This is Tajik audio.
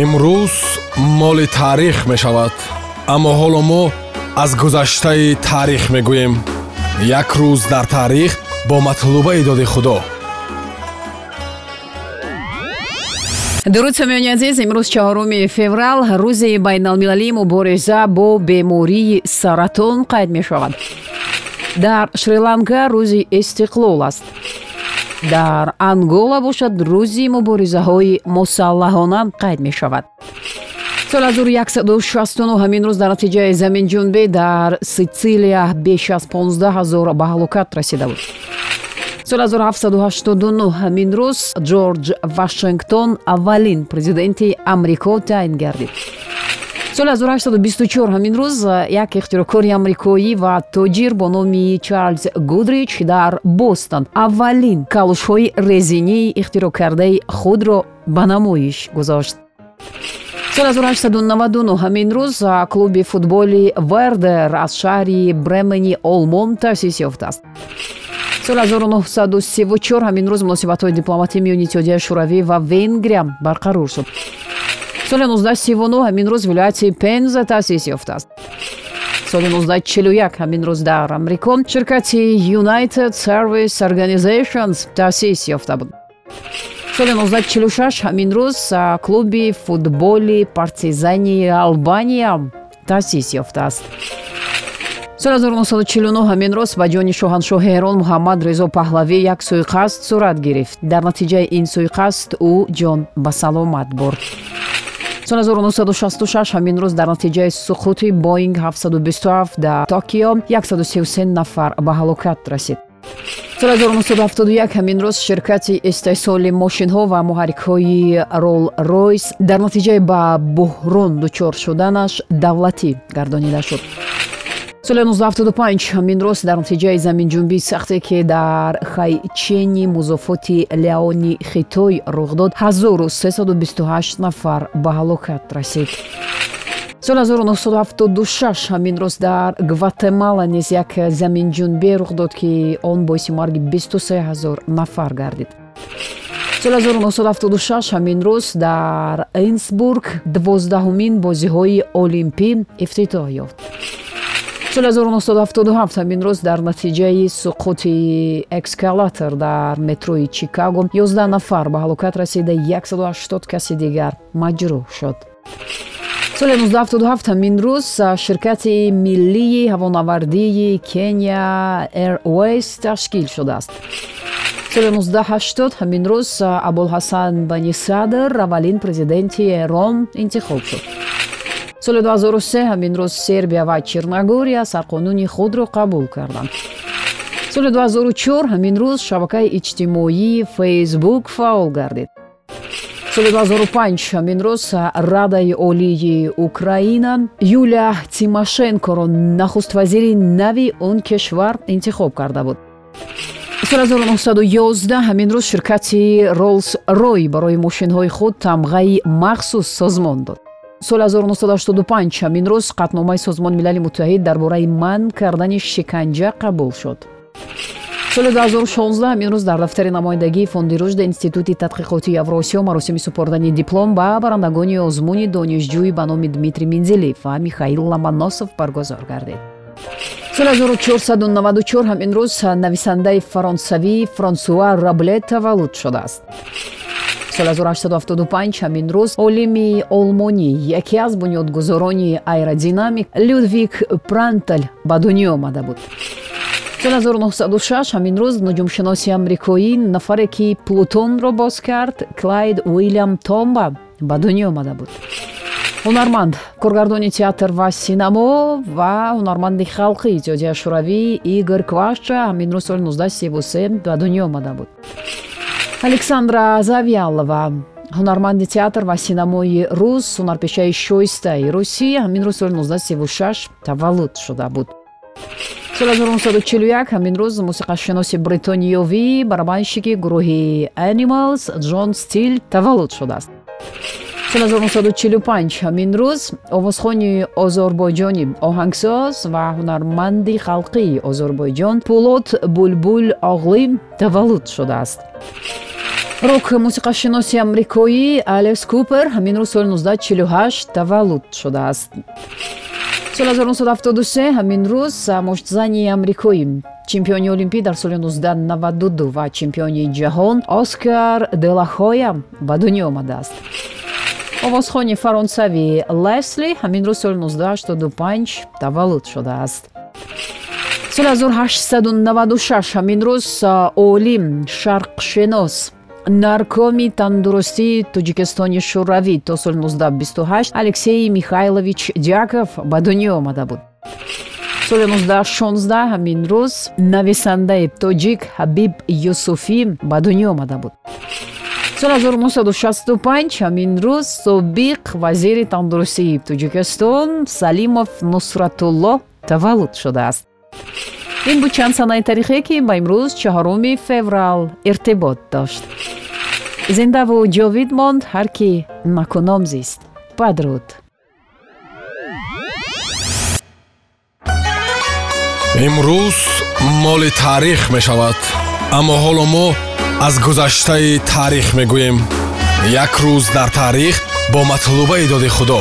имрӯз моли таърих мешавад аммо ҳоло мо аз гузаштаи таърих мегӯем. Як рӯз дар таърих бо матлубаи доди худо. Дуруд самиёни азиз имрӯз чаҳоруми феврал рӯзи байналмилалии мубориза бо бемории саратон қайд мешавад? Дар шри-ланка рӯзи истиқлол аст дар ангола бошад рӯзи муборизаҳои мусаллаҳона қайд мешавад? Соли 1169 ҳамин рӯз дар натиҷаи заминҷунбӣ дар ситсилия беш аз 15 ҳазор ба ҳалокат расида буд. Соли 1789 ҳамин рӯз ҷорҷ вашингтон аввалин президенти амрико таъин гардид соли 1824 ҳамин рӯз як ихтироъкори амрикоӣ ва тоҷир бо номи чарлз гудрич дар бостон. Аввалин калошҳои резинии ихтироъкардаи худро ба намоиш гузошт. соли 1899 ҳамин рӯз клуби футболи вердер аз шаҳри бремени олмон таъсис ёфтааст. соли 1934 ҳамин рӯз муносибатҳои дипломатӣ миёни иттиҳодияи шӯравӣ ва венгрия барқарор шуд соли 1939 ҳамин рӯз вилояти пенза таъсис ёфтааст. соли 1941 ҳамин рӯз дар амрико ширкати united service organizations таъсис ёфта буд. соли 1946 ҳамин рӯз клуби футболи партизани албания таъсис ёфтааст. соли 1949 ҳамин рост ба ҷони шоҳаншоҳи эрон муҳаммад резо паҳлавӣ як сӯйқасд сурат гирифт. дар натиҷаи ин сӯйқасд ӯ ҷон ба саломат бурд соли 1966 ҳамин рӯз дар натиҷаи суқути боинг 727 дар токио 133 нафар ба ҳалокат расид. соли 1971 ҳамин рӯз ширкати истеҳсоли мошинҳо ва муҳаррикҳои рол ройс дар натиҷаи ба буҳрон дучор шуданаш давлатӣ гардонида шуд соли 1975 ҳамин рост дар натиҷаи заминҷунбии сахте ки дар хайчени музофоти леони хитой рух дод 1328 нафар ба ҳалокат расид. Соли 1976 ҳамин рост дар гватемала низ як заминҷунбе рух дод ки он боиси марги 23 ҳазор нафар гардид. Соли 1976 ҳамин рӯз дар инсбург дувоздаҳумин бозиҳои олимпӣ ифтитоҳ ёфт соли 1977 ҳамин рӯз дар натиҷаи суқути экскалатор дар метрои чикаго 11 нафар ба ҳалокат расида 180 каси дигар маҷрӯҳ шуд. соли 1977 ҳамин рӯз ширкати миллии ҳавонавардии кения airways ташкил шудааст. соли 1980 ҳамин рӯз абулҳасан бани садр аввалин президенти эрон интихоб шуд соли 2003 ҳамин рӯз сербия ва черногория сарқонуни худро қабул карданд. соли 2004 ҳамин рӯз шабакаи иҷтимоии фейсбук фаъол гардид. соли 2005 ҳамин рӯз радаи олии украина юлия тимошенкоро нахуствазири нави он кишвар интихоб карда буд. соли 1911 ҳамин рӯз ширкати ролс рой барои мошинҳои худ тамғаи махсус созмон дод соли 1985 ҳамин рӯз қатномаи созмони милали муттаҳид дар бораи манъ кардани шиканҷа қабул шуд соли 2016 ҳамин рӯз дар дафтари намояндагии фонди рушди институти тадқиқоти евроосиё маросими супордани диплом ба барандагони озмуни донишҷӯӣ ба номи дмитрий минзилиев ва михаил ломоносов баргузор гардид соли 1494 ҳамин рӯз нависандаи фаронсавӣ франсуа рабле таваллуд шудааст соли 1875 ҳамин рӯз олими олмонӣ яке аз бунёдгузорони аэродинамик людвиг прантл ба дунё омада буд. соли 1906 ҳамин рӯз нуҷумшиноси амрикоӣ нафаре ки плутонро боз кард клайд уилям томба ба дунё омада буд. ҳунарманд коргардони театр ва синамо ва ҳунарманди халқи иттиҳодияи шӯравӣ игор кваша ҳамин рӯз соли 1933 ба дунё омада буд александра завиалова ҳунарманди театр ва синамои рус ҳунарпешаи шоистаи русӣ. Ҳамин рӯз соли 1936 таваллуд шуда буд. Соли 1941 ҳамин рӯз мусиқашиноси бритониёвӣ барабанщики гурӯҳи animals ҷон стил таваллуд шудааст. Соли 1945 ҳамин рӯз овозхони озорбойҷони оҳангсоз ва ҳунарманди халқии озорбойҷон пулот булбул оғлӣ таваллуд шудааст рок мусиқашиноси амрикоӣ алекс купер ҳамин рӯз соли 1948 таваллуд шудааст. Соли 1973 ҳамин рӯз муштзани амрикоӣ чемпиони олимпӣ дар соли 1992 ва чемпиони ҷаҳон оскар делахоя ба дунё омадааст. Овозхони фаронсавӣ лесли ҳамин рӯз соли 1985 таваллуд шудааст. Соли 1896 ҳамин рӯз олим шарқшинос наркоми тандурустии тоҷикистони шӯравӣ то соли 1928 алексей михайлович дяков ба дунё омада буд. Соли 1916 ҳамин рӯз нависандаи тоҷик ҳабиб юсуфӣ ба дунё омада буд. Соли 1965 ҳамин рӯз собиқ вазири тандурустии тоҷикистон салимов нусратулло таваллуд шудааст ин буд чанд санаи таърихие ки ба имрӯз чаҳоруми феврал иртибот дошт. Зиндаву ҷовид монд ҳар ки накуном зист. Падруд. Имрӯз моли таърих мешавад аммо ҳоло мо аз гузаштаи таърих мегӯем. Як рӯз дар таърих бо матлубаи доди худо